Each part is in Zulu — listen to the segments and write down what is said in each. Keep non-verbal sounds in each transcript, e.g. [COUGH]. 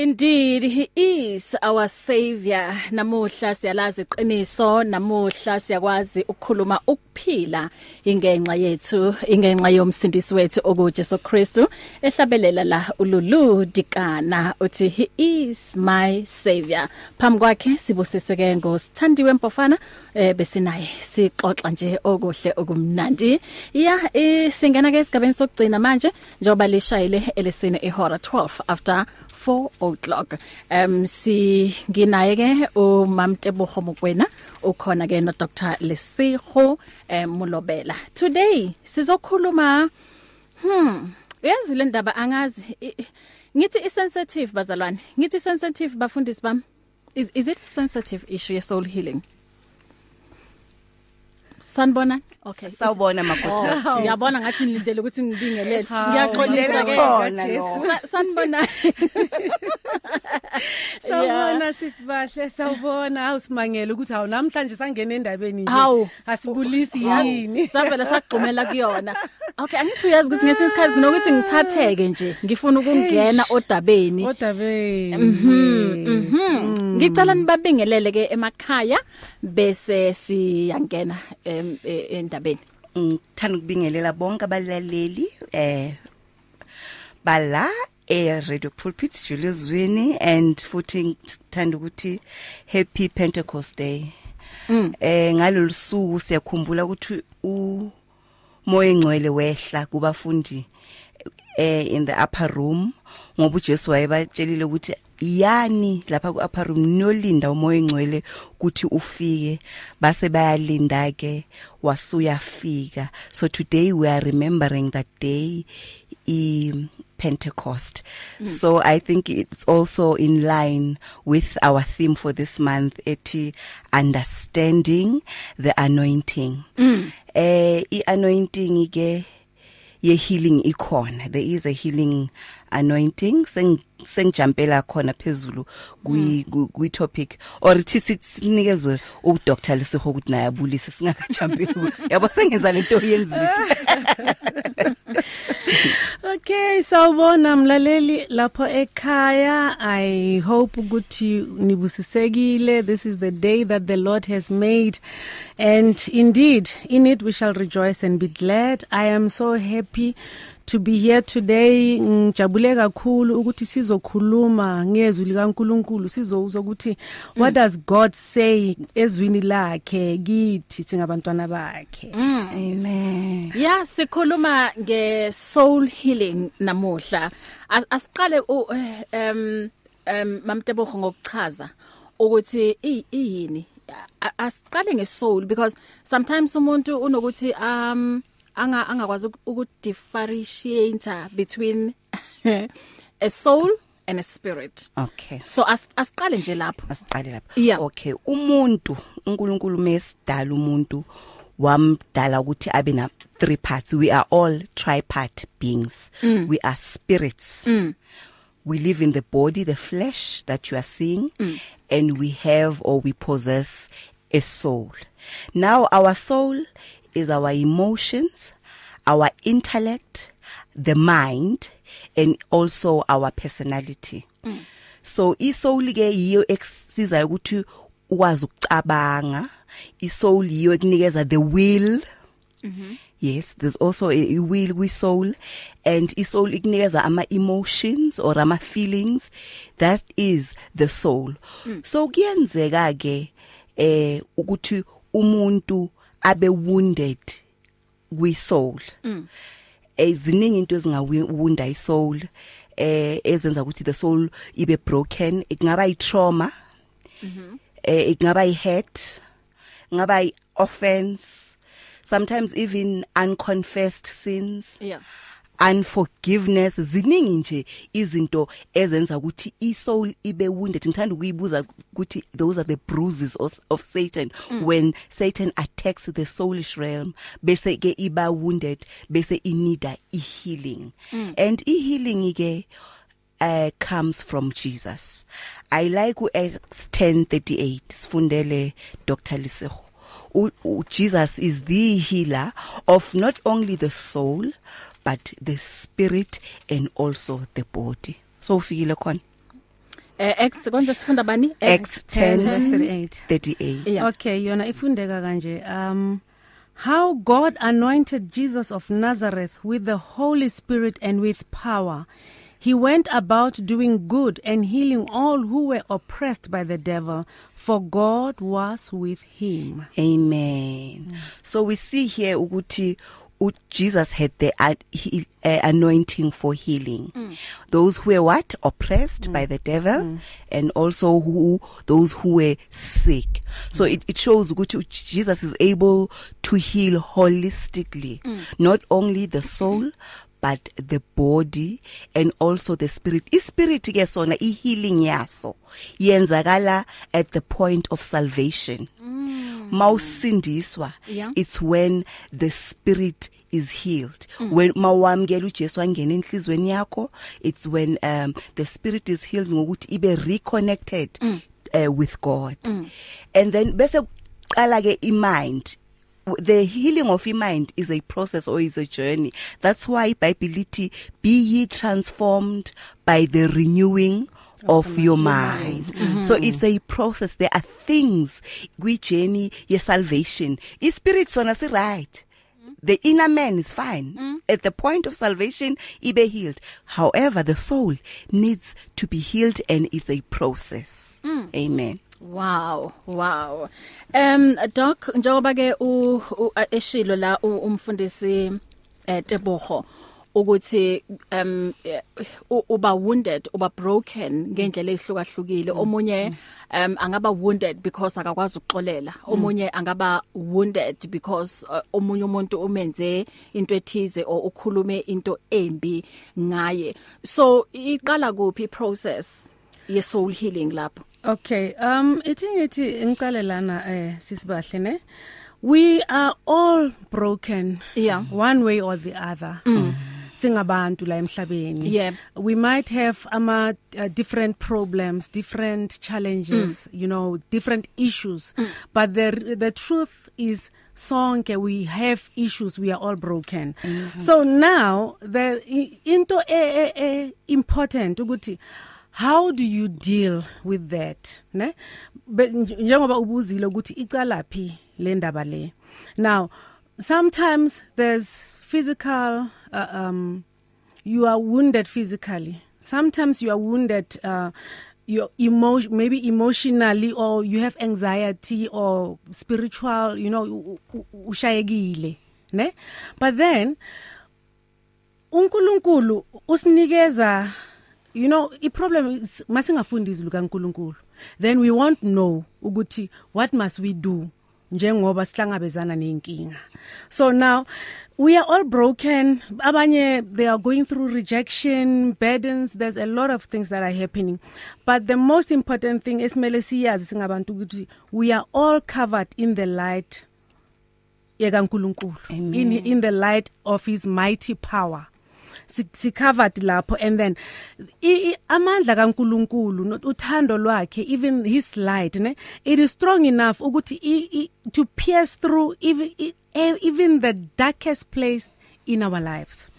Indeed he is our savior. Namuhla siyalazi iqiniso namuhla siyakwazi ukukhuluma ukuphila ingenxa yethu ingenxa yomsindisi wethu okuJesu Kristu ehlabelela la ululu dikana uthi he is my savior. Phambi kwakhe sibusiswe ke ngosithandiwe mpofana eh besinaye sixoxa nje okuhle okumnandi. Ya eh, singena ke esigabeni sokugcina manje njoba lishayile elesine ihora 12 after 4 o'clock. Um si nginaye ke umamteboho mokwena ukhona ke no Dr Lesego um Mulobela. Today sizokhuluma hmm uyazi le ndaba angazi i- ngithi i sensitive bazalwane ngithi sensitive bafundisi bami. Is is it a sensitive issue ye soul healing? Sanibona okay Sawubona makhosi. Oh, ngiyabona ngathi nilindele ukuthi ngibingelele. Ngiyaxolisa ke. khona Sanibona. [LAUGHS] Sawubona sisibahle sawubona awusimangele ukuthi awu namhlanje sangena endabeni nje Hawu. asibulisi yini Savela sagqumela kuyona. [LAUGHS] Okay, angithi uyazi ukuthi ngesinye isikhathi kunokuthi ngithatheke nje. Ngifuna ukungena odabeni. odabeni Mhm. Mhm. Ngicela nibabingelele ke emakhaya bese siyangena e- endabeni. Ngithanda ukubingelela bonke abalaleli eh bala e Radio Pulpit Julius Zwini and futhi ngithanda ukuthi Happy Pentecost Day. Mm. Eh ngalolu suku siyakhumbula ukuthi u moya engcwele wehla kubafundi eh in the upper room ngoba uJesu wayebatshelile ukuthi yani lapha ku upper room nolinda umoya engcwele ukuthi ufike base bayalinda ke wasuyafika so today we are remembering that day i Pentecost mm. so i think it's also in line with our theme for this month ethi understanding the anointing mm. eh i anointing ke ye healing ikhona there is a healing anointing seng sengijampela khona phezulu kwi kwi topic. Or ithi sinikezwe u Dr Lesiho ukuthi naye abulise singakajampeli [LAUGHS] yabo sengenza lento yenzike [LAUGHS] Okay sawubona mlaleli lapho ekhaya. I hope ukuthi nibusisekile. This is the day that the Lord has made. And indeed in it we shall rejoice and be glad. I am so happy to be here today ngijabule kakhulu ukuthi sizokhuluma ngezwi likaNkuluNkulu. Sizowuzwa ukuthi what does God say ezwini lakhe? Kithi singabantwana bakhe. Amen. Ya sikhuluma nge soul healing namuhla. As- Asiqale u- em em mamtebogo ngokuchaza ukuthi iyini. Asiqale nge soul because sometimes umuntu unokuthi um anga angakwazi uku- ukudifferentiate between [LAUGHS] a soul and a spirit. okay So as asiqale nje lapho. asiqale lapha Yeah. okay umuntu uNkulunkulu mesidala umuntu wamdala ukuthi abe na three parts we are all tripart beings mm. we are spirits mm. we live in the body the flesh that you are seeing mm. and we have or we possess a soul now our soul is our emotions our intellect the mind and also our personality mm. so isoul ke yiyo eksisiza ukuthi ukwazi ukucabanga isoul yiyo ekunikeza the will mhm yes there's also a, a will we soul and isoul ikunikeza ama emotions or ama feelings that is the soul mm. so kuyenzeka ke eh ukuthi umuntu abe wounded kwi soul mm. eziningi into ezingawunda isoul eh ezenza ukuthi the soul ibe broken ingaba i trauma mhm eh ingaba i hurt ngaba i offense sometimes even unconfessed sins Yeah. Unforgiveness ziningi nje izinto ezenza ukuthi isoul ibe wounded. Ngithanda ukuyibuza ukuthi those are the bruises of, of Satan mm. when Satan attacks the soulish realm bese ke iba wounded bese inida i healing mm. and i healing ke uh, comes from Jesus. I like u Acts 10:38 sifundele Dr Lisego Jesus is the healer of not only the soul but the spirit and also the body so ufikile khona eh Acts konje sifunda bani Acts 10 verse 38 38 Yeah. Okay, yona ifundeka kanje. Um how God anointed Jesus of Nazareth with the Holy Spirit and with power. He went about doing good and healing all who were oppressed by the devil, for God was with him. Amen. So we see here ukuthi Jesus had the uh, he, uh, anointing for healing. Mm. Those who were what oppressed mm. by the devil mm. and also who those who were sick. So it it shows ukuthi Jesus is able to heal holistically, mm. not only the soul but the body and also the spirit ispirit ke sona i healing yaso yenzakala at the point of salvation mawusindiswa Yeah. it's when the spirit is healed mm. when mawamkela uJesu angena enhlizweni yakho it's when um the spirit is healed ngokuthi ibe reconnected mm. uh, with God mm. and then bese qala ke i mind the healing of your mind is a process or is a journey. That's why bible lithi be ye transformed by the renewing of your mind. mm -hmm. so it's a process. There are things kwi journey ye salvation. I spirit sona si right. The inner man is fine. Mm. at the point of salvation ibe healed. However the soul needs to be healed and it's a process. Mm. amen. Wow, wow. Um doc njengoba ke u eshilo la umfundisi eh Tebogo ukuthi um uba wounded uba broken ngendlela ehlukahlukile omunye um angaba wounded because akakwazi ukuxolela. Omunye angaba wounded because uh, omunye umuntu umenze into ethize or ukhulume into embi ngaye. So iqala kuphi process ye soul healing lapho? Okay, um ithi ngithi ngicale lana eh sisibahle ne. We are all broken Yeah. one way or the other. Mm. Singabantu la emhlabeni. Yeah. We might have ama uh, different problems, different challenges, mm. you know, different issues. Mm. But the the truth is sonke we have issues we are all broken mm -hmm. so now the i- into e, e, e important ukuthi how do you deal with that? Ne? Be- nj- njengoba ubuzile ukuthi icala phi le ndaba le. Now sometimes there's physical uh, um you are wounded physically. Sometimes you are wounded uh your emotion maybe emotionally or you have anxiety or spiritual you know u- u- ushayekile. Ne? But then uNkulunkulu usinikeza you know i problem is masingafundi izwi likaNkulunkulu then we won't know ukuthi what must we do njengoba sihlangabezana nenkinga so now we are all broken. Abanye they are going through rejection burdens. There's a lot of things that are happening. But the most important thing esimele siyazi singabantu ukuthi we are all covered in the light yekaNkulunkulu in in the light of his mighty power. Si si covered lapho. And then amandla kaNkuluNkulu uthando lwakhe even his light ne it is strong enough ukuthi to pierce through even e- even the darkest place in our lives.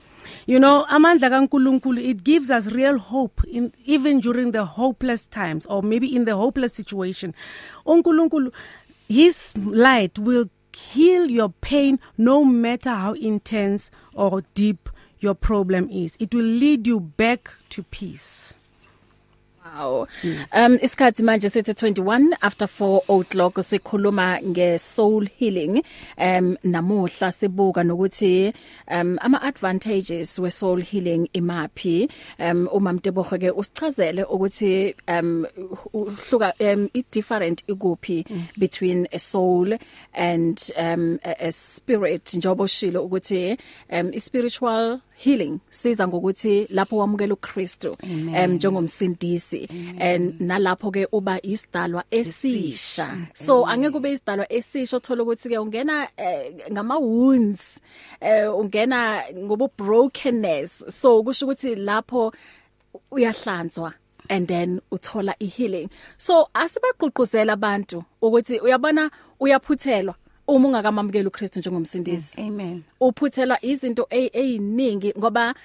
You know amandla kaNkuluNkulu it gives us real hope in even during the hopeless times or maybe in the hopeless situation. uNkulunkulu his light will heal your pain no matter how intense or deep your problem is. It will lead you back to peace. Wow. Um isikhathi manje sithi 21 after 4 o'clock sikhuluma nge soul healing. Um namuhla sibuka nokuthi um ama advantages we soul healing imaphi. Um uma Mtebogo ke usichazele ukuthi um uhluka um i different ikuphi between a soul and um a, a spirit njobo shilo ukuthi um i spiritual healing siza ngokuthi lapho wamukela uKristu um njengomsindisi and nalapho ke uba isidalwa esisha. So angeke ube isidalwa esisha uthola ukuthi ke ungena eh, ngama wounds eh, ungena ngobu brokenness so kusho ukuthi lapho uyahlanzwa and then uthola i healing so asibagqugquzela abantu ukuthi uyabona uyaphuthelwa uma ungakamamukeli uKristu njengomsindisi. Amen. Uphuthelwa izinto eziningi ngoba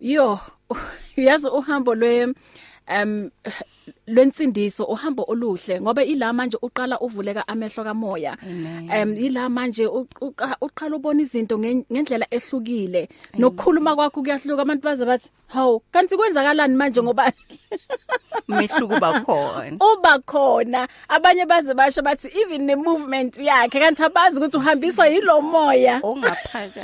yo [LAUGHS] uyazi uhambo lwe um lwensindiso uhambo oluhle ngoba ila manje uqala uvuleka amehlo kamoya. Um ila manje u- uqa- uqala ubona izinto ngen- ngendlela ehlukile. Nokukhuluma kwakho kuyahluka abantu baze bathi hawu kanti kwenzakalani manje ngoba [LAUGHS] umehluko bakhona uba khona. Abanye baze basho bathi even ne movement yakhe kanti abazi ukuthi uhambiswa yilo moya. Ongaphakathi.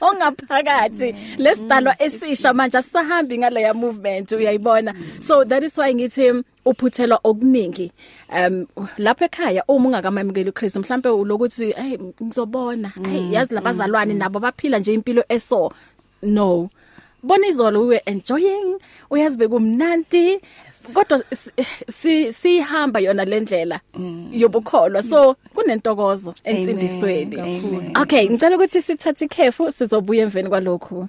[LAUGHS] Ongaphakathi. Lesidalwa esisha. manje asisahambi ngaleya movement uyayibona? So that is why ngithi uphuthelwa okuningi. Um lapha ekhaya uma ungakamamukeli uKristu mhlambe ulokuthi hey ngizobona. Hey yazi labazalwane nabo baphila nje impilo eso. No. Bona izolo we were enjoying. Uyazi bekumnanti. Kodwa si- si sihamba yona lendlela yobukholwa. So kunentokozo ensindisweni. Amen. okay ngicela ukuthi sithathe ikhefu sizobuya emveni kwalokho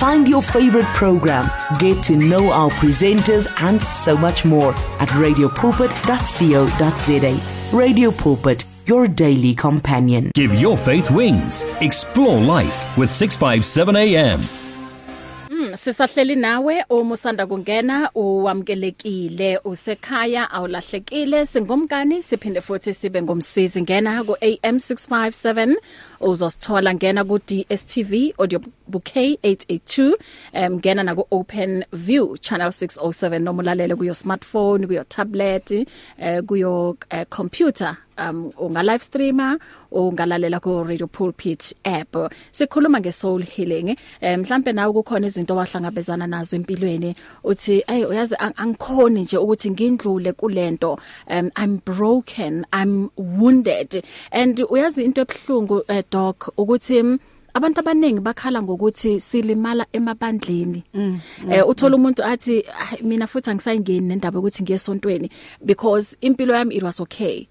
Find your favorite program, get to know our presenters, and so much more at radiopulpit.co.za. Radio Pulpit, your daily companion. Give your faith wings. Explore life with 657 AM. Mm, sisahleli nawe uma usanda kungena uwamkelekile usekhaya awulahlekile singomkani siphinde futhi sibe ngomsizi. Ngena ku AM657 uzosithola ngena ku DStv audio bouquet 882 um ngena na ku Open View channel 607 noma ulalele kuyo smartphone kuyo tablet eh kuyo eh, computer um unga live streamer ungalalela ku Radio Pulpit app. Sikhuluma nge soul healing. Eh, mhlambe nawe kukhona izinto wahlangabezana nazo empilweni uthi hey uyazi ang- angikhoni nje ukuthi ngindlule kulento. Um i'm broken i'm wounded. And uyazi into ebhlungu eh, doc ukuthi mm, abantu abaningi bakhala ngokuthi silimala emabandleni. Eh uthola umuntu athi "Ah, mina futhi angisayingeni nendaba ukuthi ngiyesontweni because impilo yami it was okay.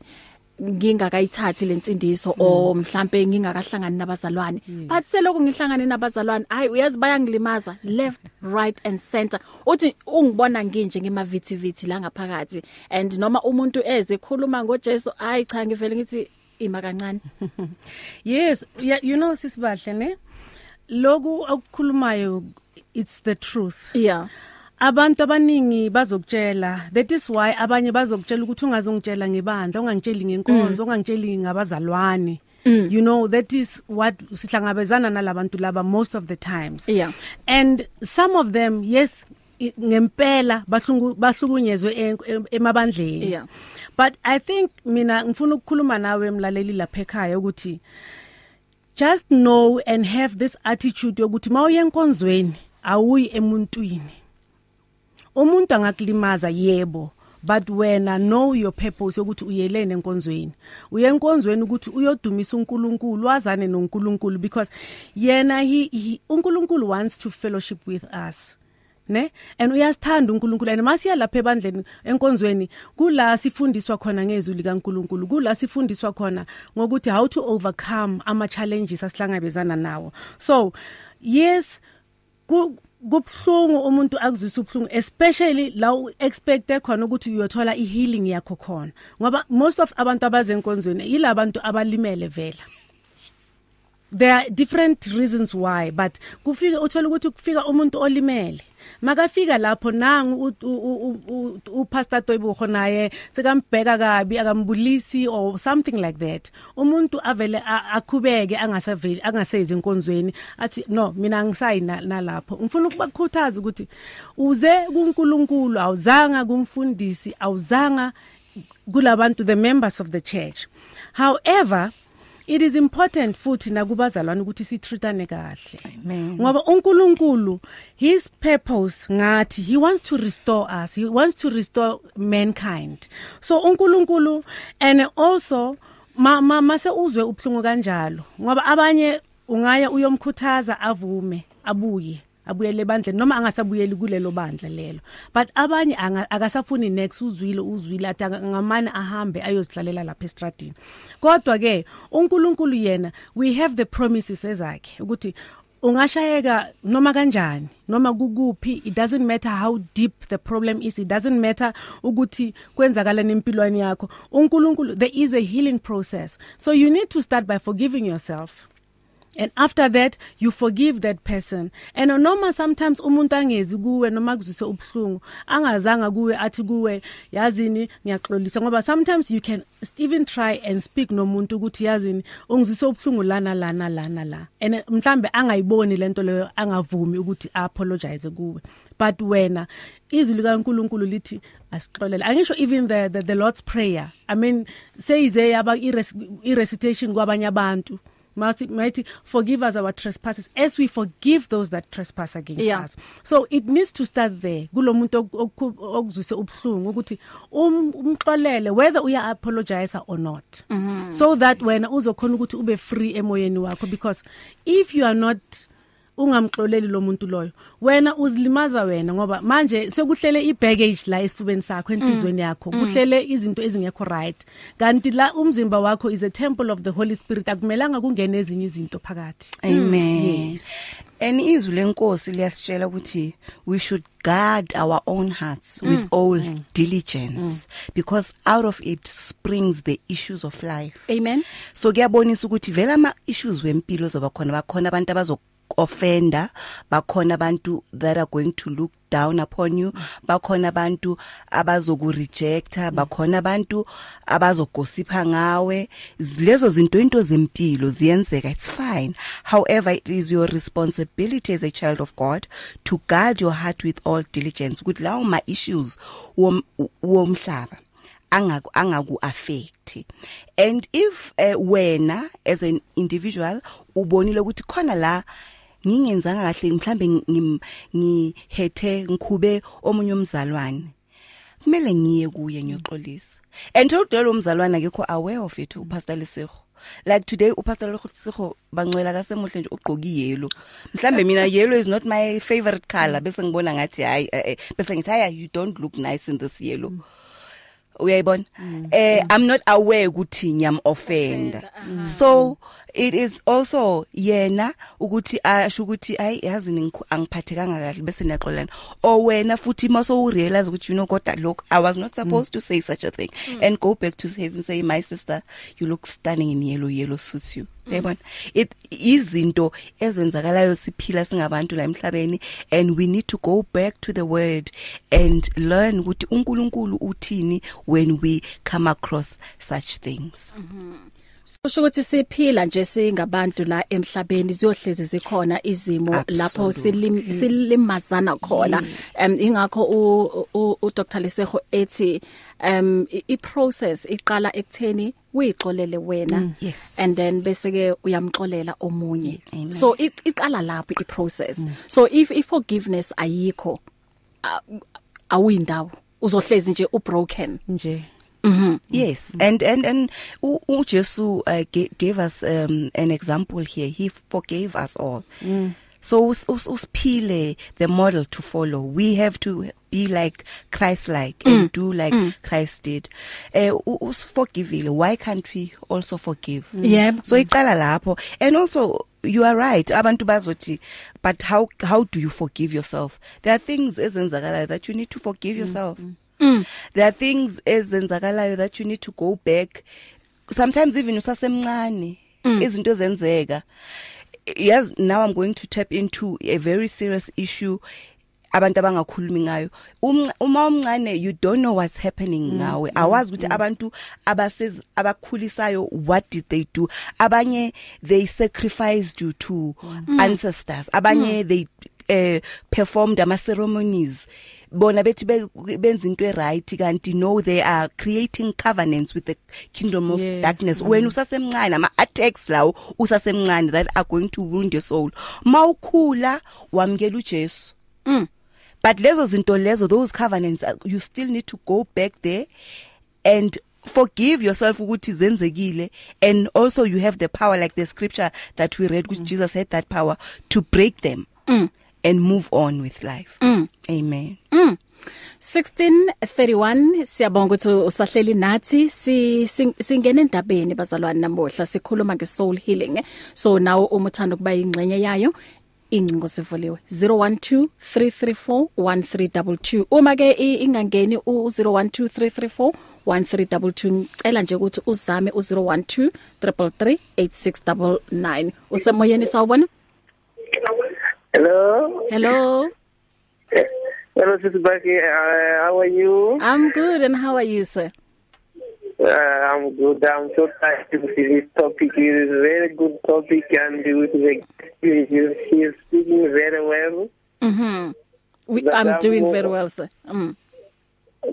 Ngingakayithathi lensindiso o mhlambe ngingakahlangani nabazalwane. But seloko ngihlangane nabazalwane hayi uyazi bayangilimaza left right and center. Uthi ungibona nginje ngemavithi la ngaphakathi and noma umuntu eze khuluma ngoJesu hayi cha ngivele ngithi ima kancane. [LAUGHS] Yes, yeah, you know sisibahle ne. Loku akukhulumayo it's the truth. yeah. Abantu abaningi bazokutshela that is why abanye bazokutshela ukuthi ungazongitshela ngebandla ungangitsheli ngenkonzo ungangitsheli ngabazalwane. You know that is what sihlangabezana nalabantu laba most of the times. Yeah. And some of them yes i- ngempela bahlungu bahlukunyezwe en- em- emabandleni. Yeah. But I think mina ngifuna ukukhuluma nawe emlaleli lapha ekhaya ukuthi just know and have this attitude yokuthi mawuye enkonzweni awuyi emuntwini umuntu angakulimaza yebo. But wena know your purpose ukuthi uyelene enkonzweni. Uye enkonzweni ukuthi uyodumisa uNkulunkulu wazane noNkulunkulu because yena he, he uNkulunkulu wants to fellowship with us ne? And uyasithanda uNkulunkulu. And masiya lapha ebandleni enkonzweni kula sifundiswa khona ngezwi likaNkulunkulu kula sifundiswa khona ngokuthi how to overcome ama challenges asihlangabezana nawo. So yes ku kubhlungu umuntu akuzwisa ubhlungu especially la u expect khona ukuthi uyothola i healing yakho khona. Ngoba most of abantu abazenkonzweni yilabantu abalimele vela there are different reasons why but kufika uthola ukuthi kufika umuntu olimele. Makafika lapho nangu upastor Toyibuho naye sekambheka kabi akambulisi or something like that. Umuntu avele akhubeke angasaveli angasezi inkonzweni athi no mina ngisayi nalapho. Ngifuna ukubakhuthaza ukuthi uze kuNkulunkulu awuzanga kumfundisi awuzanga kulabantu the members of the church. However it is important futhi nakubazalwane ukuthi sitreatane kahle. Amen. Ngoba uNkulunkulu his purpose ngathi he wants to restore us he wants to restore mankind. So uNkulunkulu and also ma mase uzwe ubhlungu kanjalo ngoba abanye ungaya uyomkhuthaza avume abuye. Abuyele bandle noma angasabuyeli kulelo bandla lelo. But abanye akasafuni next uzwile uzwile athi ngamane ahambe ayozidlalela lapha estradini. Kodwa ke uNkulunkulu yena we have the promises ezakhe ukuthi ungashayeka noma kanjani noma kukuphi it doesn't matter how deep the problem is it doesn't matter ukuthi kwenzakala nempilweni yakho. uNkulunkulu there is a healing process. So you need to start by forgiving yourself. And after that you forgive that person. And noma sometimes umuntu angezi kuwe noma kuzwise ubhlungu angazanga kuwe athi kuwe yazini ngiyaxolisa. Ngoba sometimes you can even try and speak nomuntu ukuthi yazini ungizwise ubhlungu lana lana lana la. And mhlambe angayiboni lento leyo angavumi ukuthi apologize kuwe. But wena izwi likaNkuluNkulu lithi asixolele angisho even the, the the Lord's prayer. I mean seyize yaba i recitation kwabanye abantu. Mighty forgive us our trespasses as we forgive those that trespass against yeah. us so it needs to start there kulomuntu okuzwise ubhlungu ukuthi um, umxolele whether uya apologize or not mm -hmm. so that wena uzokhona ukuthi ube free emoyeni wakho because if you are not ungamxoleli lo muntu loyo. Wena uzilimaza wena ngoba manje sekuhlele ibaggage la esifubeni sakho enhlizweni yakho Mm. kuhlele izinto ezingekho right. Kanti la umzimba wakho is a temple of the holy spirit akumelanga kungene ezinye izinto phakathi. Amen. Yes. And izwi lenkosi liyasitshela ukuthi we should guard our own hearts with all diligence because out of it springs the issues of life. Amen. So kuyabonisa ukuthi vela ama issues wempilo zoba khona bakhona abantu abazo offender bakhona abantu that are going to look down upon you bakhona abantu abazoku rejecta bakhona abantu abazogosipha ngawe. Lezo zinto into zempilo ziyenzeka it's fine. However it is your responsibility as a child of God to guard your heart with all diligence. Ukuthi lawo ma issues womhlaba angaku angaku affect. And if uh, wena as an individual ubonile ukuthi khona la ngingenzanga kahle mhlambe ngihethe ngikhube omunye umzalwane. Kumele ngiye kuye ngiyoxolisa. And today lo mzalwane akekho aware of it upastor Lesego like today upastor Lesego bangcwela kasemuhle nje ugqoki yellow mhlambe mina yellow is not my favorite color. Bese ngibona ngathi hayi bese ngithi hayi you don't look nice in this yellow. Mm. uyayibona eh i'm not aware ukuthi ngiyam offend so it is also yena ukuthi asho ukuthi hayi yazi angiphathekanga kahle bese niyaxolana or wena futhi maso u realize ukuthi you know god look i was not supposed to say such a thing. And go back to his and say my sister you look stunning in yellow yellow suits you. Yabona it izinto ezenzakalayo siphila singabantu la emhlabeni and we need to go back to the word and learn ukuthi uNkulunkulu uthini when we come across such things. Kusho ukuthi siphila nje singabantu la emhlabeni ziyohlezi zikhona izimo lapho silim, silimazana khona. Um ingakho u, u Dr. Leseho ethi um i process iqala ekutheni uyixolele wena mm, yes. and then bese ke uyamxolela omunye. So iqala lapho i process. Mm. so if i forgiveness ayikho awuyindawo. Uzohlezi nje u broken nje. Mhm. Yes, and and and uJesu uh, gave us um, an example here. He forgave us all. Mm. So us, us, usiphile the model to follow. We have to be like Christ like mm. and do like mm. Christ did. Eh uh, usforgivile. Why can't we also forgive? Yeah. So iqala lapho and also you are right abantu bazothi but how how do you forgive yourself there are things ezenzakalayo that you need to forgive yourself mm. There are things ezenzakalayo that you need to go back. Sometimes even usasemncane mm. izinto ezenzeka. Yes now i'm going to tap into a very serious issue abantu abangakhulumi ngayo. Uma umncane you don't know what's happening ngawe. Awazi ukuthi abantu abasez abakhulisayo what did they do? Abanye they sacrificed you to ancestors. Abanye they uh, performed ama ceremonies bona bethi benza into eright kanti no they are creating covenants with the kingdom of yes, darkness wena usasemncane ama attacks lawo usasemncane that are going to wound your soul mawukhula wamkela uJesu mm. but lezo zinto lezo those covenants uh, you still need to go back there and forgive yourself ukuthi zenzekile and also you have the power like the scripture that we read which mm. Jesus had that power to break them mm. And move on with life. Mm. amen. Mm. 1631 siyabonga ukuthi usahleli nathi si singena endabeni bazalwane namohla sikhuluma ngesoul healing. So nawo uma uthanda kuba ingxenye yayo. Incingo sivuliwe. 0123341322 uma ke ingangeni u012334 1322 ngicela nje ukuthi uzame u012 3338699 usemoyeni sawubona? Hello Hello Hello Sister Becky uh, how are you I'm good and how are you sir Uh, I'm good. I'm so tired to see this topic. It is a very good topic and with the he is speaking very well. Mhm. We I'm, I'm doing very well, sir. Mm.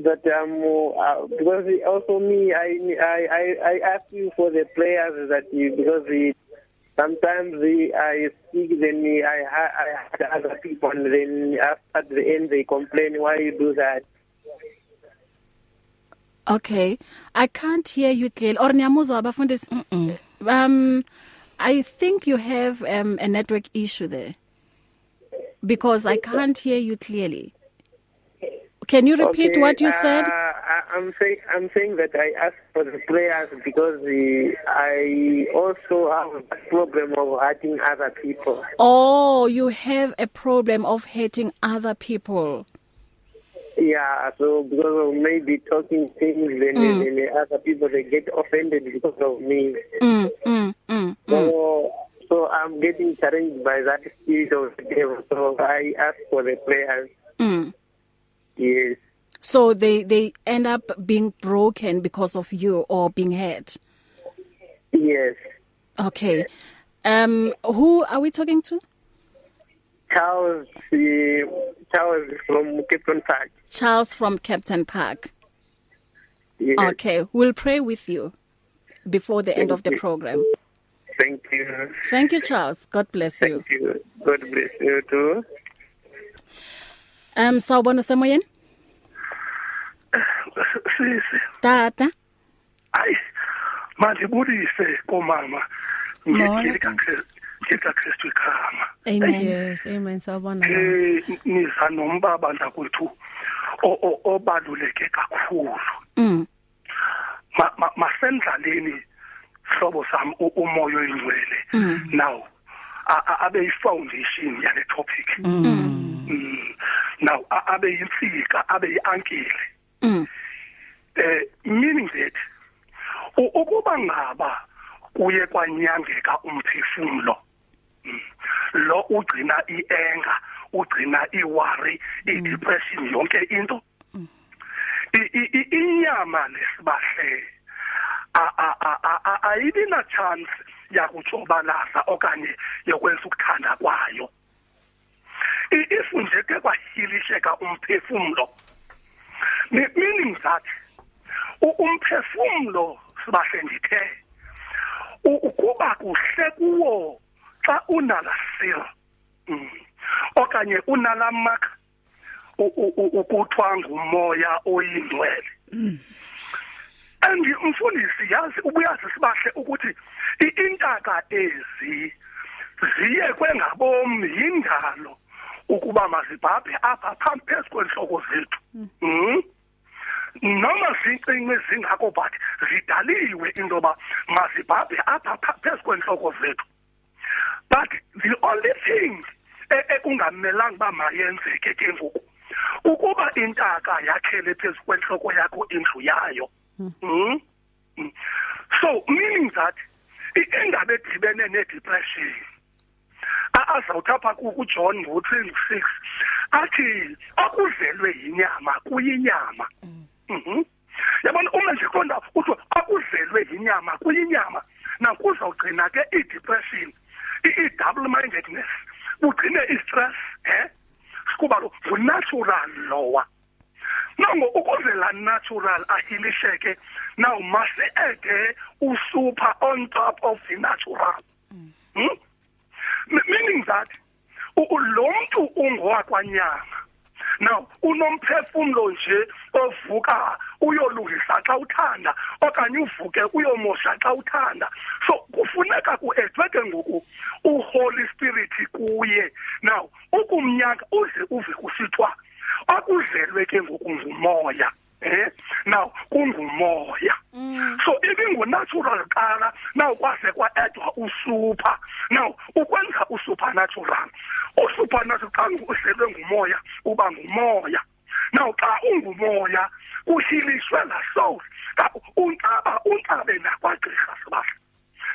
But um, uh, because also me, I I I I ask you for the prayers that you because the sometimes the I speak then I I had other people and then at the end they complain why you do that. Okay. I can't hear you clearly. Or niyamuzwa abafundisi? Um I think you have um a network issue there. Because I can't hear you clearly. Can you repeat okay, what you said? Uh, I'm saying I'm saying that I asked for the prayers because the, I also have a problem of hurting other people. Oh, you have a problem of hating other people. Yeah, so because of maybe talking things, then, mm. then, then other people they get offended because of me. Mm, mm, mm, so, mm. so I'm getting challenged by that spirit of the devil. So I ask for the prayers. Mm. Yes. So they they end up being broken because of you or being hurt. Yes. Okay. Um who are we talking to? Charles uh, Charles from Captain Park. Charles from Captain Park. Yes. Okay, we'll pray with you before the Thank end of the you. program. Thank you. Thank you Charles. God bless you. Thank you. God bless you too. Um sawubona semoyeni? Sisi. Tata. Ay. Manje budise komama. Ngiyakhe ngika Kristu ikhama. Amen. Yes, amen sawubona. Eh niza nombaba ndakwethu obaluleke kakhulu. Mm. Ma masendlaleni hlobo sami umoya oyingcwele. Now abe yifoundation yale topic. Mm. Now abe yinsika abe yiankile. Mm. Eh meaning that ukuba ngaba kuye kwanyangeka umphefumulo lo ugcina ienga ugcina iworry idepression yonke into inyama lesibahle ayibi na chance yakutshobalaza okanye yokwenza ukuthanda kwayo if nje ke kwahilisheka umphefumulo meaning that umphefumulo sibahle ndithe ukuba kuhle kuwo xa unala seal okanye unalamak ukuthiwa ngumoya oyingcwele and umfundisi yazi ubuyazi sibahle ukuthi iintaka ezi ziye kwengabom yindalo. Ukuba mazibhabhe apha phambi phezu kwenhloko zethu mm noma zincinci zingako but zidaliwe into yoba mazibhabhe apha phezu kwenhloko zethu but the only thing e- ekungamelanga ba mayenzeke ke ngoku ukuba intaka yakhele phezu kwenhloko yakho indlu yayo? Mm. so meaning that indaba edibene ne-depression A- azawuthapha kuJohn ngo-26 athi akuzelwe yinyama kuyinyama. Mhm. Yabona uma nje konda uthi akuzelwe yinyama kuyinyama nakuzawugcina ke i-depression i-double mindedness ugcine i-stress eh kuba lo natural lowa. Nango ukuze la natural ahilisheke now must add usuper on top of the natural. Hmm? Meaning that lo muntu ungwakwanyanga now unomphefumulo nje ovuka uyolungisa xa uthanda okanye uvuke uyomosha xa uthanda. So kufuneka kuedweke ngoku uholy spirit kuye. Now ukumnyaka uze uve kusithwa akuzelwe ke ngoku ngumoya. Eh now kungumoya. So ibingunatural qala now kwase kwaedwa usuper now ukwenza usupernatural usupernatural xa uselwe ngumoya uba ngumoya. Now xa ungumoya kuhilishwe la soul. Xa untaba untabe nakwagqirha sibahle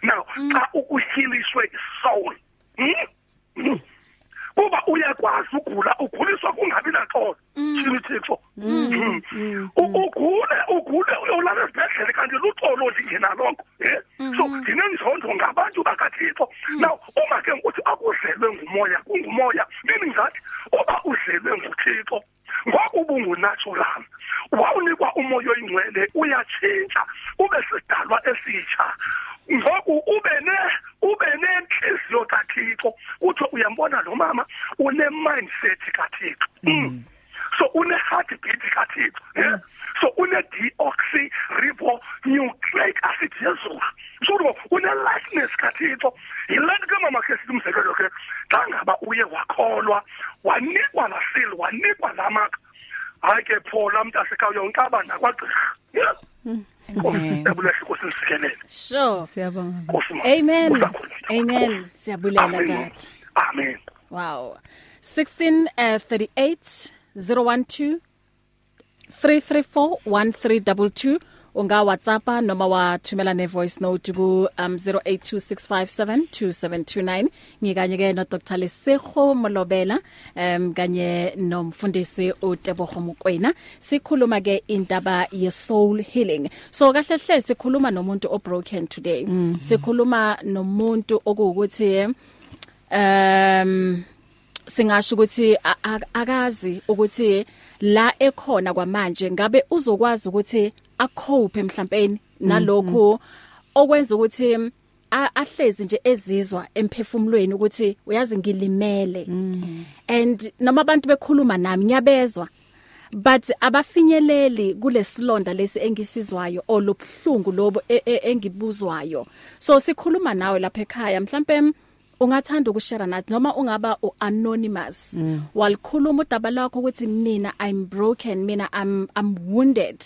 now xa ukuhilishwe isoul. Hmm? Hmm? Kuba uyakwazi ugula uguliswa kungabi naxolo shini thixo ugule ugule uyolala esibhedlele kanti luxolo lingena lonke eh so ndinenzonzo ngabantu bakathixo. Now uma ke ukuthi akuzelwe ngumoya kungumoya meaning that uba uzelwe nguthixo ngoku ubungunatural wawunikwa umoya oyingcwele uyatshintsha ube sidalwa esitsha ngoku ube ne ube nenhliziyo kaThixo uthi uyambona lo mama une mindset kaThixo mm. so une heartbeat kaThixo yeah? so une deoxy ribonucleic acid yezulu so une likeness kaThixo yilento ke mama ke sikumzekelo ke xa ngaba uye wakholwa wanikwa la seal wanikwa la mark hayi ke phola mntasekhaya yonkaba nakwagqirha yeah Nkosi siyabulela Nkosi nisikelele. Sure. Siyabonga. Nkosi ma. Amen. Usakhona. Amen. Siyabulela Amen. tata. Amen. Wow. 16 uh, 38 012 334 1322 unga WhatsApp noma wathumela ne voice note ku um 0826572729 ngikanye ke no Dr Lesego Molobela um kanye nomfundisi uTebogo Mokwena sikhuluma ke indaba ye soul healing. So kahle hle sikhuluma nomuntu o broken today. Mm -hmm. sikhuluma nomuntu okuwukuthi um singasho ukuthi akazi ukuthi la ekhona kwamanje ngabe uzokwazi ukuthi akhophe mhlawumbe nalokho okwenza ukuthi a- ahlezi nje ezizwa emphefumulweni ukuthi uyazi ngilimele. And noma abantu bekhuluma nami ngiyabezwa but abafinyeleli kulesilonda lesi engisizwayo olubhlungu lobo e- e- engibuzwayo. So sikhuluma nawe lapha ekhaya mhlawumbe ungathanda ukushare nathi noma ungaba uanonymous mm. walikhuluma udaba lakho ukuthi mina i'm broken mina i'm i'm wounded.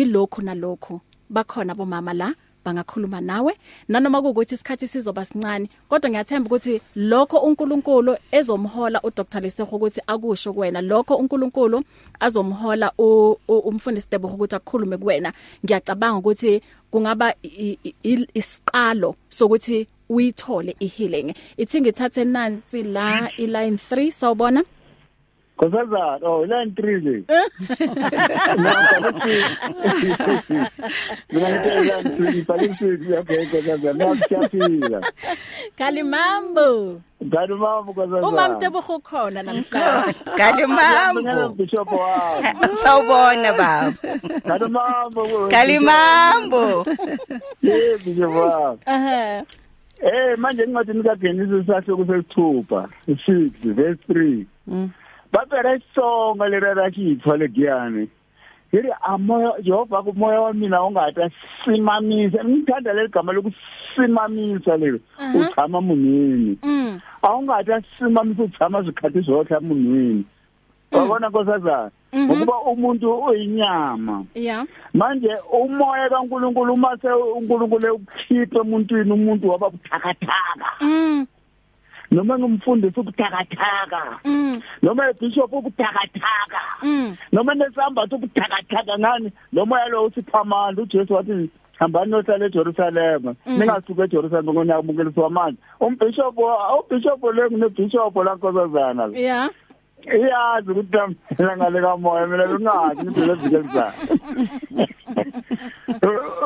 Ilokhu nalokhu. Bakhona bomama la bangakhuluma nawe. Nanoma ukuthi isikhathi sizoba sincane kodwa ngiyathemba ukuthi lokho uNkulunkulu ezomhola uDr. Lesego ukuthi akusho kuwena lokho uNkulunkulu azomhola u- u- umfundisi Tebo ukuthi akukhulume kuwena. Ngiyacabanga ukuthi kungaba i- i- i- isiqalo sokuthi uyithole ihealing. Ithi ngithathe nansi la iline 3 sawubona. Nkosazana, oh line 3 le. Ngapha ukuthi mina ngithe line 3 bhalisi yabhe nkosazana nakuchaphila. Kalimambo mama nkosazana. umam Tebo khona namhlanje Kali Ngiyabonga mambo. bishop wami. [LAUGHS] Sawubona baba. Ngani mama. Kali mambo. [LAUGHS] Eh bishop wami. aha Eh manje ngincwadi nika Genesis sasho kusesithupha 6 verse 3. Bapera isonga lerara khipha legiyane. Yiri amoya Jehova kumoya wa mina ungata simamisa. Ngithanda leligama lokusimamisa lelo. Uchama munini. mm Awungata simamisa uchama zikhathi zonke munini. Wabona nkosazana ngokuba umuntu uyinyama. yeah manje umoya kaNkuluNkulu uma se uNkulunkulu ukukhipha emuntwini umuntu waba buthakathaka mm noma ngumfundisi ubuthakathaka. Mm. noma ibishop ubuthakathaka. Mm. noma nesambatho ubuthakathaka ngani? Lo moya lo usiphamanda uJesu wathi hambani nohlala eJerusalem. Ningasuka eJerusalem ngonabukeliswa amanzi umbishop ubishop le nginebishop la nkosazana. Yeah. iyazi ukuthi mina ngale kamoya mina bengazi into lezikelisa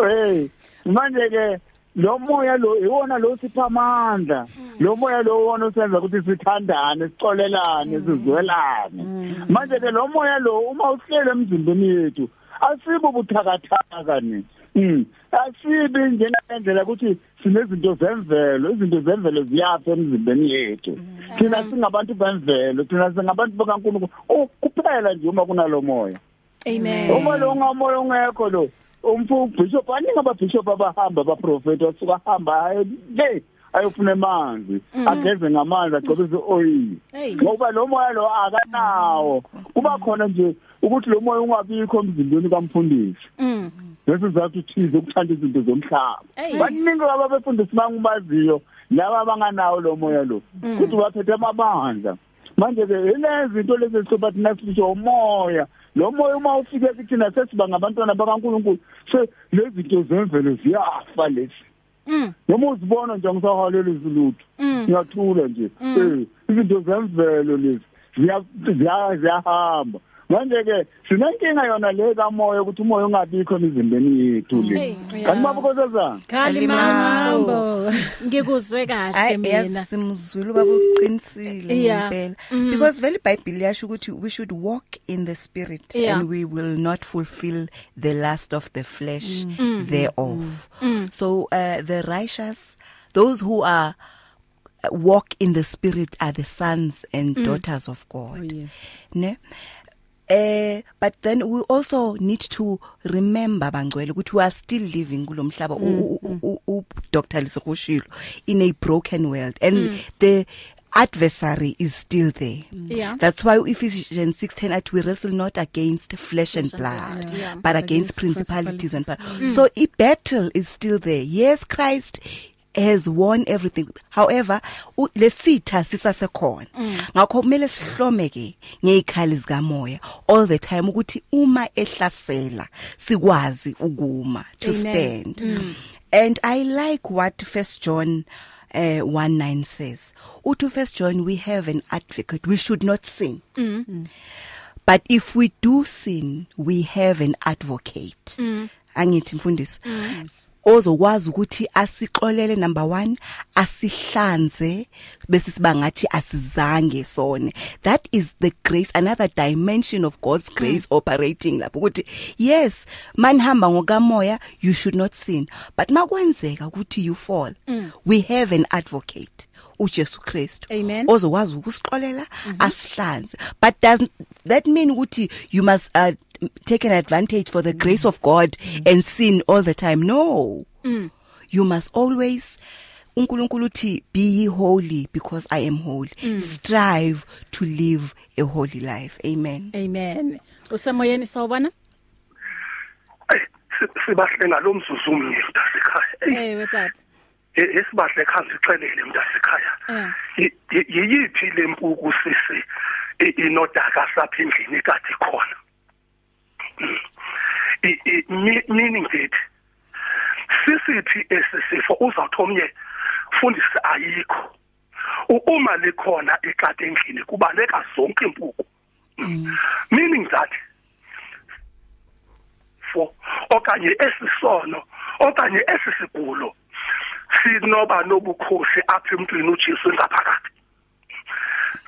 hey manje ke lo moya lo iwona lo sipha amandla. Lo moya lo wona usenza ukuthi sithandane sicolelane sizwelane. Manje ke lo moya lo uma uhlele emzimbeni yethu asibo buthakathaka ni. Mm asibi njengendlela ukuthi sinezinto zemvelo izinto zemvelo ziyafa emzimbeni yethu. Thina singabantu bemvelo thina singabantu bakaNkulunkulu. Oh, kuphela nje uma kunalo moya. Amen. uma lo ngamoya ungekho lo umfu bishop aningi ababishop abahamba abaprofeti wasuka hamba le ayofuna amanzi ageze ngamanzi agcobise oil ngoba lo moya lo akanawo. Kuba khona nje ukuthi lo moya ungabikho emzimbeni kamfundisi. Mm. lesizathu thize ukuthanda izinto zomhlaba. Baningi ababefundisi bangibaziyo laba abanganawo lo moya lo. Kuthi baphethe amabandla. Manje ke lezi zinto lezi esizoba thina sisho umoya. Lo moya uma ufike kithina sesiba ngabantwana bakaNkuluNkulu se lezi zinto zemvelo ziyafa lezi Mm. noma uzibona nje ngisahalela izilutho Mm. ngiyathula nje eh izinto zemvelo lezi ziya ziya- ziyahamba manje ke sinenkinga yona le kamoya ukuthi umoya ungabikho emizimbeni yethu le kanti babukozazana Kalimambo. Mambo. Ngikuzwe kahle mina. yasimzulu babuqinisile Yeah. ngempela Mm. because vele iBhayibheli yasho ukuthi we should walk in the spirit Yeah. and we will not fulfill the lust of the flesh Mm. thereof so uh, the righteous those who are uh, walk in the spirit are the sons and Mm. daughters of God Oh, yes. ne eh but then we also need to remember bangcwele ukuthi we are still living kulomhlaba u- u- Dr. Lisekushilo in a broken world. And the adversary is still there. Yeah. that's why Ephesians 6:10 at we wrestle not against flesh and blood yeah. but against Against principalities and power. so a battle is still there. Yes Christ has won everything. However u- lesitha sisasekhona. Ngakho kumele sihlomeke ngezikhali zikamoya all the time ukuthi uma ehlasela sikwazi ukuma to Amen. stand. And i like what first john uh, 1 9 says. Uthi first john we have an advocate. We should not sin. But if we do sin we have an advocate. Angithi mfundisi. Ozokwazi ukuthi asixolele number 1 asihlanze bese siba ngathi asizange sone that is the grace another dimension of God's grace operating lapho ukuthi yes manihamba ngokamoya you should not sin. But makwenzeka ukuthi you fall we have an advocate uJesu Kristu Amen. ozokwazi ukusixolela asihlanze. But doesn't that mean ukuthi you must uh, take an advantage for the grace of God and sin all the time. No. You must always uNkulunkulu uthi be ye holy because I am holy. Strive to live a holy life. Amen. Amen. Usemoyeni sawubona? Ey, si- sibahlenga lo mzuzu umnye mntasekhaya Eh wetata. esibahle khanzi ixelele mntasekhaya Eh. Y- y- yiyiphi lempuku sisi i- inodaka sapha endlini kade khona I- i- mi- meaning that sisiphi esisifo uzawuthi omnye fundisi ayikho. Uma likhona ikade endlini kubaleka zonke impuku. Meaning that for okanye esisono okanye esisigulo sinoba nobukhosi apha emntwini uJesu ngaphakathi.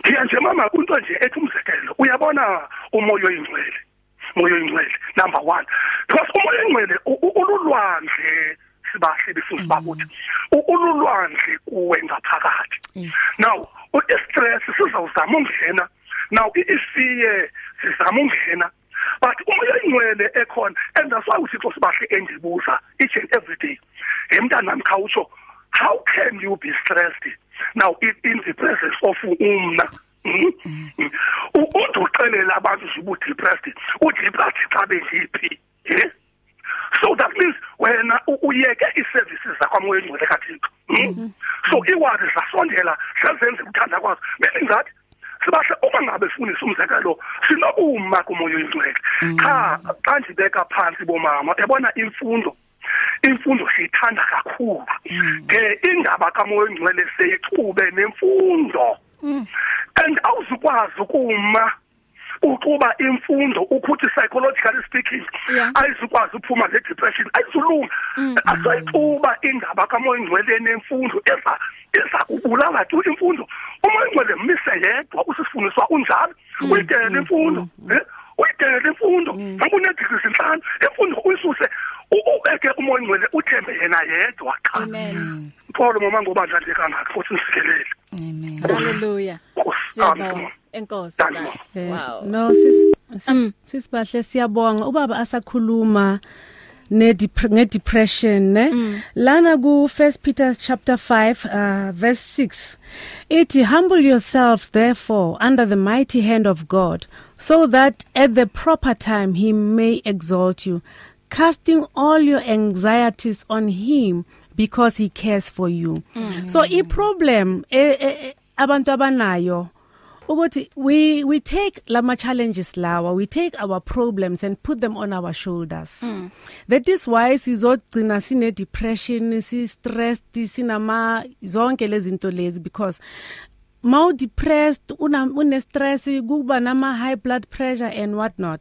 Ndiya nje mama kunto nje ethi umzekelo uyabona umoya oyingcwele? Umoya oyingcwele number 1 because umoya oyingcwele ululwandle sibahle befundisi bakuthi U- ululwandle kuwe ngaphakathi now i-stress sizawuzama ungena now isiye sizama ungena but umoya oyingcwele ekhona and that's why uthixo sibahle endibuza each and every day. Hey mntanami khawutsho how can you be stressed now in, in the presence of umna? Mhm. Mhm. U- uthi uxelela abantu nje ubu-depressed udepressed xa bengiphi ye so that means wena uyeke iservices zakwamoya engcwele kathixo Hmm? so iwari zasondela sazenze ukuthanda kwazo. Meaning that sibahle uma ngabe sifundisa umzekelo sinokuma kumoya oyingcwele. Cha xa ndibeka phansi bomama yabona imfundo? Imfundo siyithanda kakhulu. Ke indaba kamoya oyingcwele seyixube nemfundo. And awuzukwazi ukuma uxuba imfundo ukuthi psychologically speaking ayizukwazi uphuma le depression ayizulunga asayixuba indaba kamoya ingcwele nemfundo eza eza kubulala tu imfundo. Umoya ingcwele mise yedwa usifundiswa unjalo. Uyidele imfundo eh? uyidele imfundo. Ngabe unedegrees inhlanu imfundo uyisuse. Ubeke umoya ingcwele uthembe yena yedwa cha. Paul mama ngobandla nje kangaka? Futhi nisikelele amen. Hallelujah. Siyabonga. Enkosi. You. Eh, Wow. No sis sis- sisibahle siyabonga. Ubaba asakhuluma ne nge depression ne? Lana ku First Peter chapter 5 uh, verse 6 it humble yourselves therefore under the mighty hand of God so that at the proper time he may exalt you casting all your anxieties on him because he cares for you. So i problem eh, eh, eh, abantu abanayo ukuthi we we take lama challenges lawa we take our problems and put them on our shoulders mm. that is why sizogcina sine depression si stressed sinama zonke lezi zinto lezi because mau depressed una une stress kuba nama high blood pressure and what not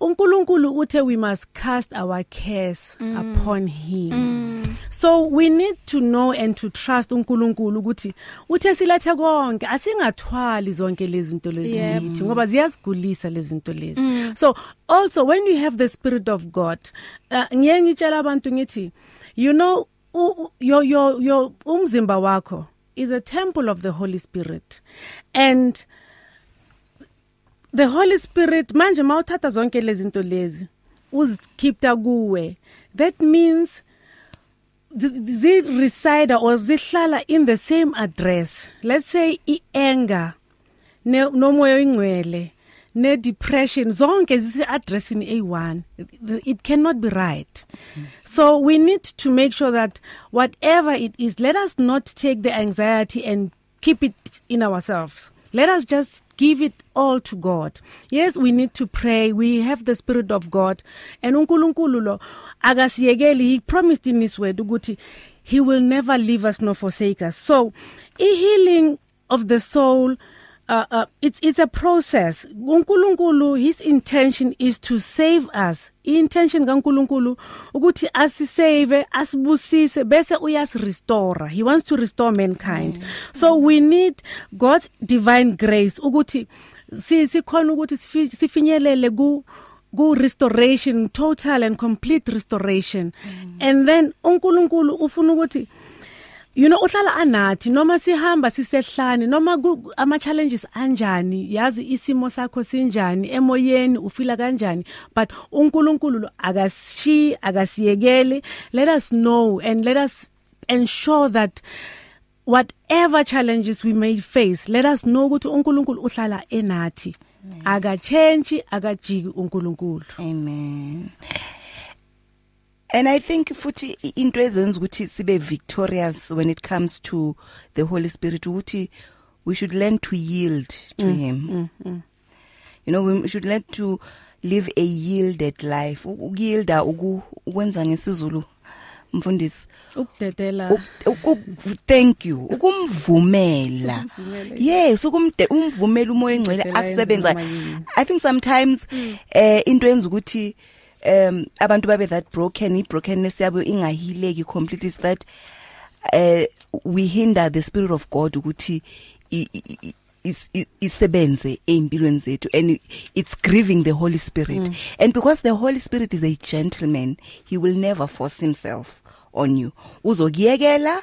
uNkulunkulu uthe we must cast our cares mm. upon him mm. so we need to know and to trust uNkulunkulu ukuthi uthe silethe konke asingathwali zonke lezi zinto lezi Yep. yithi ngoba ziyasigulisa lezi zinto lezi mm. so also when you have the spirit of God uh, ngiye ngitshela abantu ngithi you know u- your your your umzimba wakho is a temple of the holy spirit and the holy spirit manje mawuthatha zonke lezi zinto lezi uzikhipta kuwe. That means zi- reside or zihlala in the same address. Let's say i-anger ne- nomoya oyingcwele ne-depression zonke zise-addressini a1 it cannot be right. So we need to make sure that whatever it is let us not take the anxiety and keep it in ourselves. Let us just give it all to God. Yes we need to pray. We have the spirit of God. And uNkulunkulu lo akasiyekeli. He promised in his word ukuthi he will never leave us nor forsake us. So i healing of the soul uh, uh, it's it's a process. uNkulunkulu his intention is to save us. Intention kaNkulunkulu ukuthi asisave asibusise bese uyas restore he wants to restore mankind. Mm. so we need God's divine grace ukuthi si sikhona ukuthi sifi- sifinyelele ku ku restoration total and complete restoration. Mm. and then uNkulunkulu ufuna ukuthi you know uhlala anathi noma sihamba sisehlane noma ama challenges anjani? Yazi isimo sakho sinjani? Emoyeni ufila kanjani? But uNkulunkulu lo akashi akasiyekeli. Let us know and let us ensure that whatever challenges we may face let us know ukuthi uNkulunkulu uhlala enathi. Akachange akajiki uNkulunkulu. Amen. And i think futhi i- into ezenza ukuthi sibe victorious when it comes to the holy spirit ukuthi we should learn to yield to mm, him. mm, mm. you know we should learn to live a yielded life. U- ukuyielda uku- ukwenza ngesizulu mfundisi. Ukudedela. Uk- uku- thank you. Ukumvumela. Yes ukumde umvumela umoya engcwele Udedela yenza asebenza noma yini. i think sometimes eh into yenza ukuthi um abantu babe that broken i brokenness yabo ingahileki completely is that uh we hinder the spirit of god ukuthi is isebenze empilweni zethu and it's grieving the holy spirit mm. and because the holy spirit is a gentleman he will never force himself on you. Uzokuyekela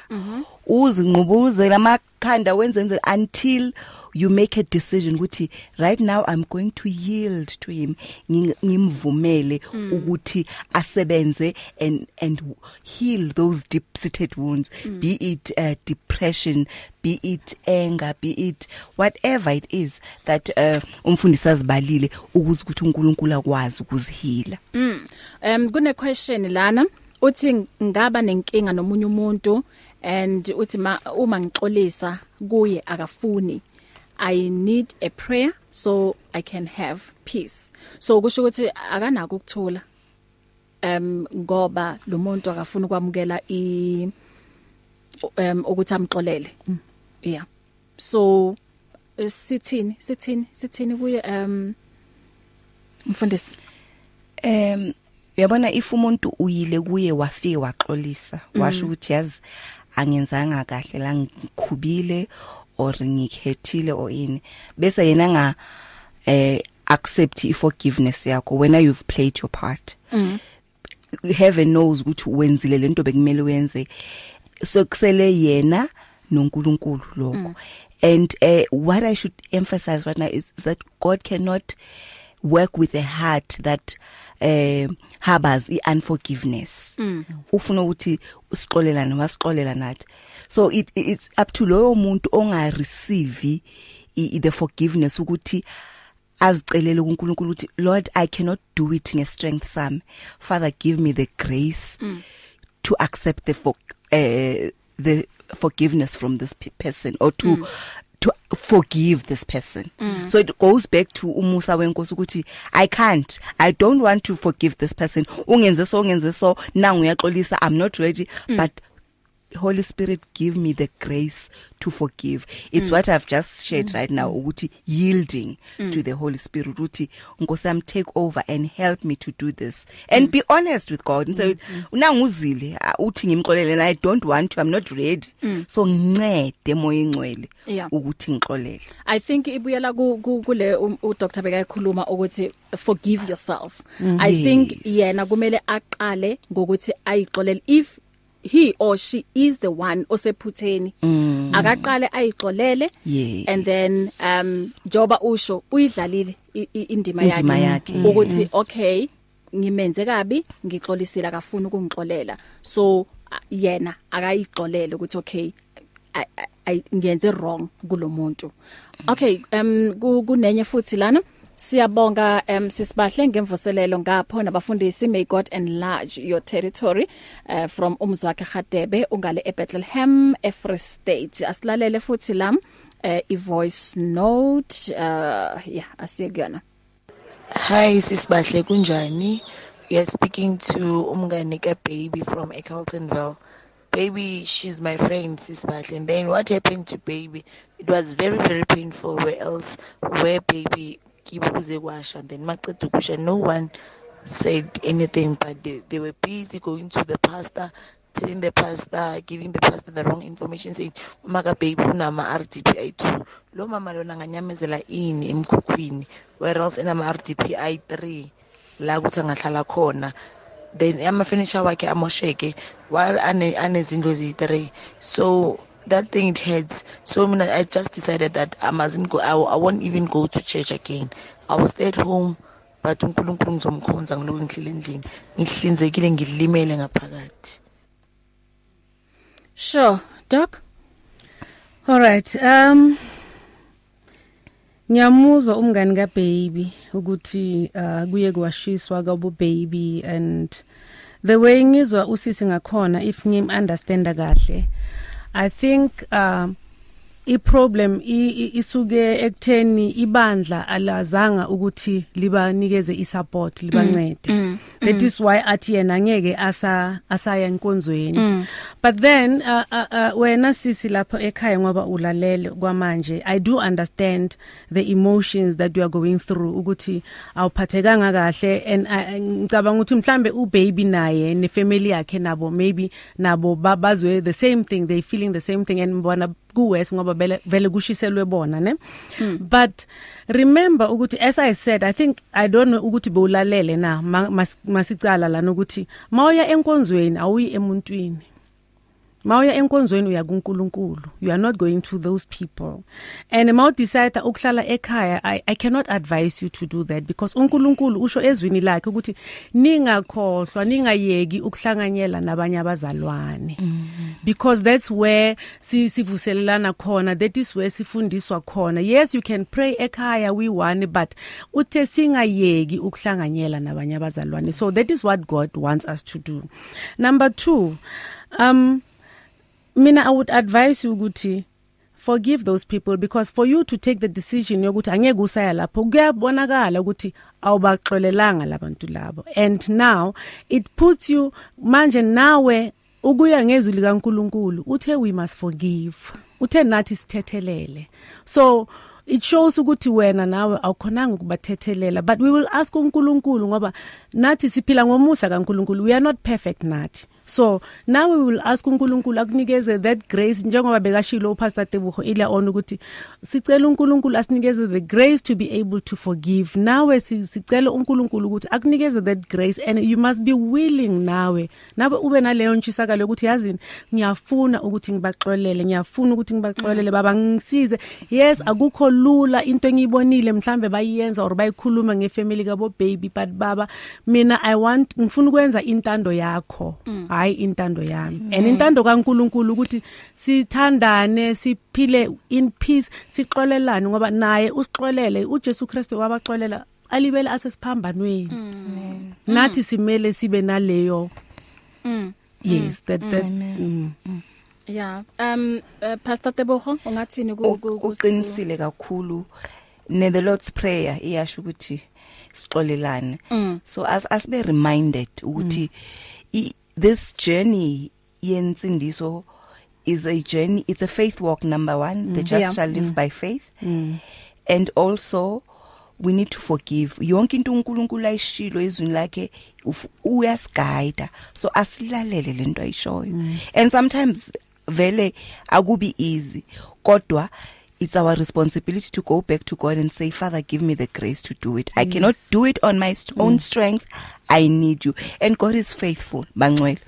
uzinqubuzela amakhanda wenzenze until you make a decision ukuthi right now i'm going to yield to him. Nging- ngimvumele ukuthi asebenze and and heal those deep seated wounds. Be it uh, depression be it anger be it whatever it is that uh, umfundisi azibalile ukuze ukuthi uNkulunkulu akwazi ukuzihila Um kune question lana. Uthi ngaba nenkinga nomunye umuntu and uthi ma uma ngixolisa kuye akafuni I need a prayer so I can have peace. So kusho ukuthi akanako ukuthula. Um ngoba lo muntu akafuna ukwamukela i um ukuthi amxolele. Yeah. So sithini sithini sithini kuye um mfundisi Em uyabona if umuntu uyile kuye wafike waxolisa washo ukuthi yazi angenzanga kahle la ngikhubile or ngikhethile or ini. Bese yena nga eh accept iforgiveness yakho when you've played your part. Heaven knows ukuthi wenzile lento bekumele wenze. So kusele yena noNkulunkulu lokho. And uh, what i should emphasize right now is, is that god cannot work with a heart that um harbors iunforgiveness ufuna ukuthi usixolelane wasixolela nathi so it it's up to loyo muntu onga receive the forgiveness ukuthi azicelele kuNkulunkulu ukuthi Lord I cannot do it nge strength sami Father give me the grace mm. to accept the for, uh, the forgiveness from this pe- person or to mm. To forgive this person. Mm. so it goes back to umusa wenkosi ukuthi I can't. I don't want to forgive this person. Ungenze so ungenze so. Nangu uyaxolisa. I'm not ready. Mm. but Holy Spirit give me the grace to forgive it's mm. what I've just shared mm. right now ukuthi yielding mm. to the Holy Spirit ukuthi Nkosi yami take over and help me to do this and mm. be honest with God and say unanguzile uthi ngimxolele and I don't want to I'm not ready mm. so ngincede moya ingcwele Yeah. ukuthi ngixolele I think ibuyela ku ku- kule um- u Dr Bekayikhuluma ukuthi forgive yourself. Mm, I Yes. think yena kumele aqale ngokuthi ayixolele if he or she is the one osephutheni mm. akaqale ayixolele Yes. and then um joba usho uyidlalile indima yakhe yakhe, ukuthi yes. okay ngimenze kabi ngixolisile akafuni ukungixolela so yena akayixolele ukuthi okay ngiyenze wrong kulomuntu okay um ku- kunenye futhi lana Siyabonga um sisibahle ngemvuselelo ngapho nabafundisi may God enlarge your territory uh, from umzwakhe Gadebe ungale eBethlehem eFree State asilalele futhi lam uh, i voice note uh yeah asiyekuyona Hi sisibahle kunjani? We are speaking to umngane ka baby from Eckletonville. Baby, she's my friend sisibahle. And then what happened to baby? It was very very painful where else where baby kibuze kwasha and then maqeda ukusha. No one said anything but they, they were busy going to the pastor telling the pastor giving the pastor the wrong information saying umaka baby unama RDPI2 lo mama lona nganyamezela ini emkhukhwini whereas enama RDPI3 la ukuthi angahlala khona. Then ama furniture wakhe amosheke while ane anezindlu eziyi3 so that thing it hurts. So mina i just decided that i mustn't go I, I won't even go to church again. I will stay at home but uNkulunkulu ngizomkhonza ngiloku ngihlile endlini. Ngihlinzekile ngilimele ngaphakathi. Sure doc. All right. Um Ngiyamuzwa umngani kaBaby ukuthi uh kuye kwashiswa kwabo baby and the way ngizwa usisi ngakhona if ngim understand kahle I think um i problem i- i- isuke ekutheni ibandla alazanga ukuthi libanikeze i support libancede that is why athi yena ngeke asa asaya enkonzweni. But then uh, uh, uh, wena sisi lapho ekhaya ngoba ulalele kwamanje i do understand the emotions that you are going through ukuthi awuphathekanga kahle and I- ngicabanga ukuthi mhlambe ubaby naye nefamily yakhe nabo maybe nabo ba- bazwe the same thing they feeling the same thing and mbona kuwes ngoba ngoba vele kushiselwe bona ne? But remember ukuthi as i said i think i don't know ukuthi bewulalele na masicala lana ukuthi mawuya enkonzweni awuyi emuntwini. Mawuya enkonzweni uya kuNkulunkulu. You are not going to those people. And mawu decide ukuhlala ekhaya I, I cannot advise you to do that because uNkulunkulu usho ezwini lakhe ukuthi ningakhohlwa ningayeki ukuhlanganyela nabanye abazalwane. Mm -hmm. because that's where si sivuselelana khona that is where sifundiswa khona. Yes you can pray ekhaya we one but uthe singayeki ukuhlanganyela nabanye abazalwane. So that is what God wants us to do. Number 2 um mina i would advise you ukuthi forgive those people because for you to take the decision yokuthi angeke usaya lapho kuyabonakala ukuthi awubaxolelanga labantu labo. And now it puts you manje nawe ukuya ngezwi likaNkuluNkulu uthe we must forgive. Uthe nathi sithethelele. So it shows ukuthi wena nawe awukhonanga ukubathethelela but we will ask uNkulunkulu ngoba nathi siphila ngomusa kaNkulunkulu. We are not perfect nathi. So now we will ask uNkulunkulu akunikeze that grace njengoba bekashilo uPastor Tebuho ila on ukuthi sicela uNkulunkulu asinikeze the grace to be able to forgive. Nawe sicela uNkulunkulu ukuthi akunikeze that grace and you must be willing nawe. Nawe ube naleyo ntshisakalo ukuthi yazini ngiyafuna ukuthi ngibaxolele ngiyafuna ukuthi ngibaxolele baba ngisize. Yes akukho lula into engiyibonile mhlambe bayiyenza or bayikhuluma ngefamily kabo baby but baba mina i want ngifuna ukwenza intando yakho. Mm. Hayi intando yami. And intando kaNkuluNkulu ukuthi sithandane siphile in peace sixolelane ngoba naye usixolele uJesu Kristu wabaxolela alibele asesiphambanweni. Nathi simele sibe naleyo. Yes that that mm. yeah um uh, pastor Tebogo ungathini uqinisile kakhulu. Ne the lord's prayer iyasho ukuthi sixolelane. Mm. so as asibe reminded ukuthi mm. This journey yensindiso is a journey it's a faith walk number 1 mm. the just yeah. shall live mm. by faith mm. and also we need to forgive yonke into uNkulunkulu ayishilo ezwini lakhe uyasigayida so asilalele lento ayishoyo mm. and sometimes vele akubi easy kodwa it's our responsibility to go back to God and say father give me the grace to do it. I yes. cannot do it on my st- mm. own strength. I need you. And God is faithful bangcwele.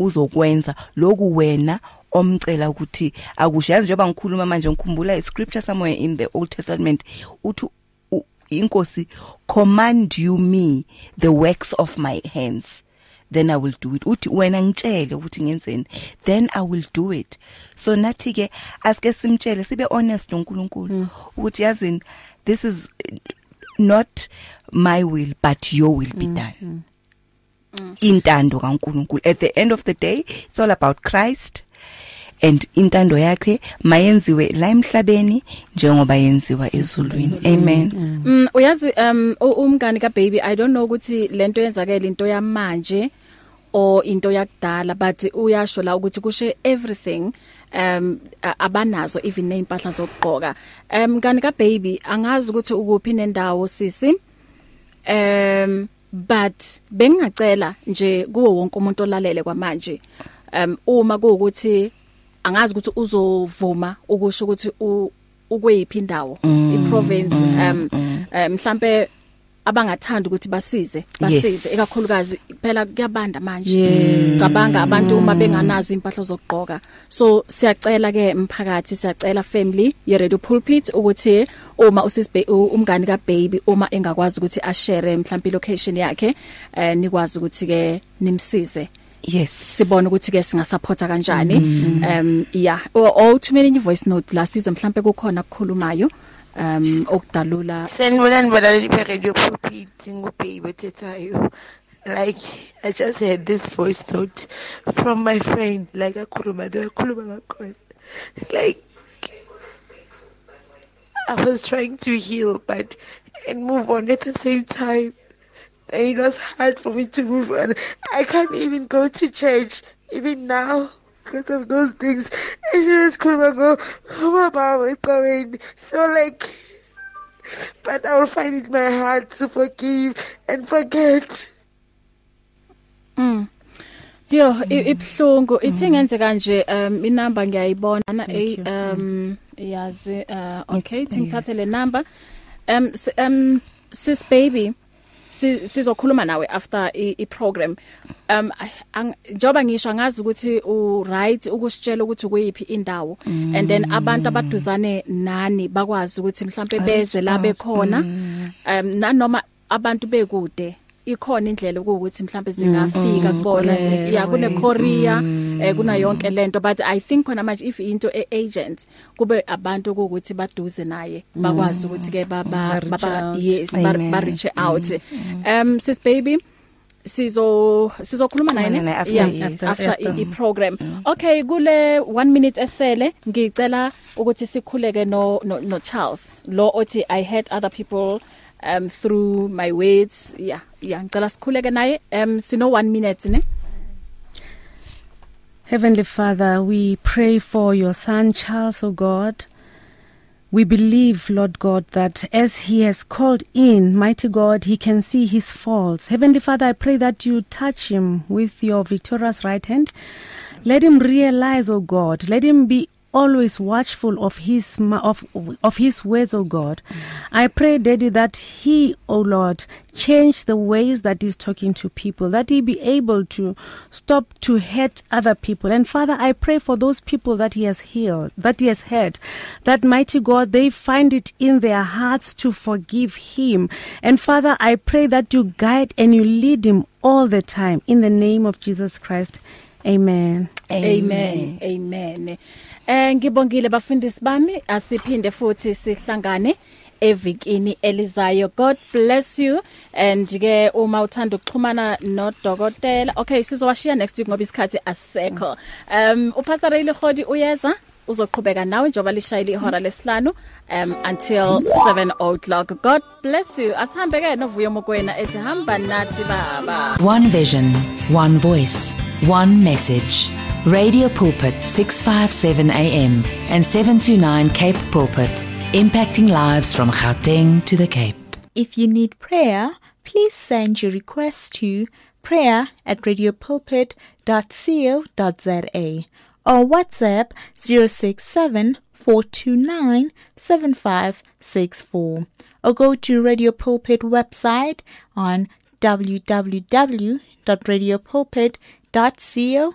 Uzokwenza. Loku wena omcela ukuthi akushayazi njengoba ngikhuluma manje ngikhumbula iscripture somewhere in the old testament uthi inkosi command you me the works of my hands. Then i will do it uthi wena ngitshele ukuthi ngenzeni then i will do it so nathi ke asike simtshele sibe honest noNkulunkulu mm. ukuthi yazini this is not my will but your will be mm. done mm. Mm. intando kaNkulunkulu at the end of the day it's all about Christ and intando yakhe mayenziwe la emhlabeni njengoba yenziwa ezulwini amen mm uyazi um umngani ka baby i don't know ukuthi lento yenzakela into yamanje or into yakudala but uyasho la ukuthi kushe everything um abanazo even neimpahla zokugqoka. Um ngani ka baby angazi ukuthi ukuphi nendawo sisi. Um but bengingacela nje kuwo wonke umuntu olalele kwamanje um uma kuukuthi angazi ukuthi uzovuma ukusho ukuthi ukweyiphi indawo i province um mhlambe abangathanda ukuthi basize basize. Ekakhulukazi phela kuyabanda manje. Cabanga abantu uma benganazo impahla zokugqoka. So siyacela ke mphakathi siyacela family ye radio pulpit ukuthi uma usisbe umngani ka baby uma engakwazi ukuthi ashare mhlawumbe location yakhe eh nikwazi ukuthi ke nimsize. Yes. Sibona ukuthi ke singasupporta kanjani. Um yeah. O thumela in voice note la sizwe mhlawumbe kukhona ukukhulumayo um okudalula sanibonani balaleli be radio pulpit ngubheyi bethethayo like i just had this voice note from my friend like akhuluma the akhuluma ngakhona like i was trying to heal but and move on at the same time. And it was hard for me to move on. I can't even go to church even now. Because of those things. And she was cool and go, oh, my mom is going. So like, but I will find it in my heart to forgive and forget. Mm. Yo ibhlungu ithi ngenzeka nje um inamba ngiyayibona na um yazi uh, okay thingithathe le number um um sis baby sizokhuluma nawe after i, program. Um njoba ngisho angazi ukuthi u right ukusitshela ukuthi kuyiphi indawo mm. and then abantu abaduzane nani bakwazi ukuthi mhlambe beze la bekhona. Um nanoma abantu bekude ikhona indlela ukuthi mhlambe zingafika kubona ya kune Korea eh kuna yonke lento but i think khona manje if into eagent kube abantu ukuthi baduze naye bakwazi ukuthi ke baba Ba-reach baba out. yes ba Amen. ba reach out. Um sis baby sizo sizokhuluma naye Khuluma ne? naye after yeah i- after, after- after i program. Okay kule 1 minute esele ngicela ukuthi sikhuleke no no, no Charles lo othi i had other people um through my words. Yeah yeah ngicela sikhuleke naye. Um sino 1 minute ne? Heavenly Father, we pray for your son Charles, O God. We believe, Lord God, that as he has called in, mighty God, he can see his faults. Heavenly Father, I pray that you touch him with your victorious right hand. Let him realize, O God, let him be always watchful of his of of his words, O God. I pray, Daddy, that he, O Lord, change the ways that he's talking to people, that he be able to stop to hurt other people. And Father, I pray for those people that he has healed, that he has hurt, that mighty God, they find it in their hearts to forgive him. And Father, I pray that you guide and you lead him all the time in the name of Jesus Christ. Amen. amen amen eh ngibongile bafundisi bami asiphinde futhi sihlangane evikini elizayo. God bless you. And ke uma uthanda ukuxhumana nodokotela okay sizowashiya next week ngoba isikhathi asekho. Um upastor Ray Khodi uyeza? Uzoqhubeka nawe njoba lishayile ihora lesihlanu um until 7 o'clock. God bless you. Asihambe ke novuyo mokwena ethi hamba nathi baba. One vision, one voice, one message. Radio Pulpit 657 AM and 729 Cape Pulpit, impacting lives from Gauteng to the Cape. If you need prayer, please send your request to prayer at radiopulpit.co.za or WhatsApp 067 429 7564 or go to Radio Pulpit website on www.radiopulpit.co.za.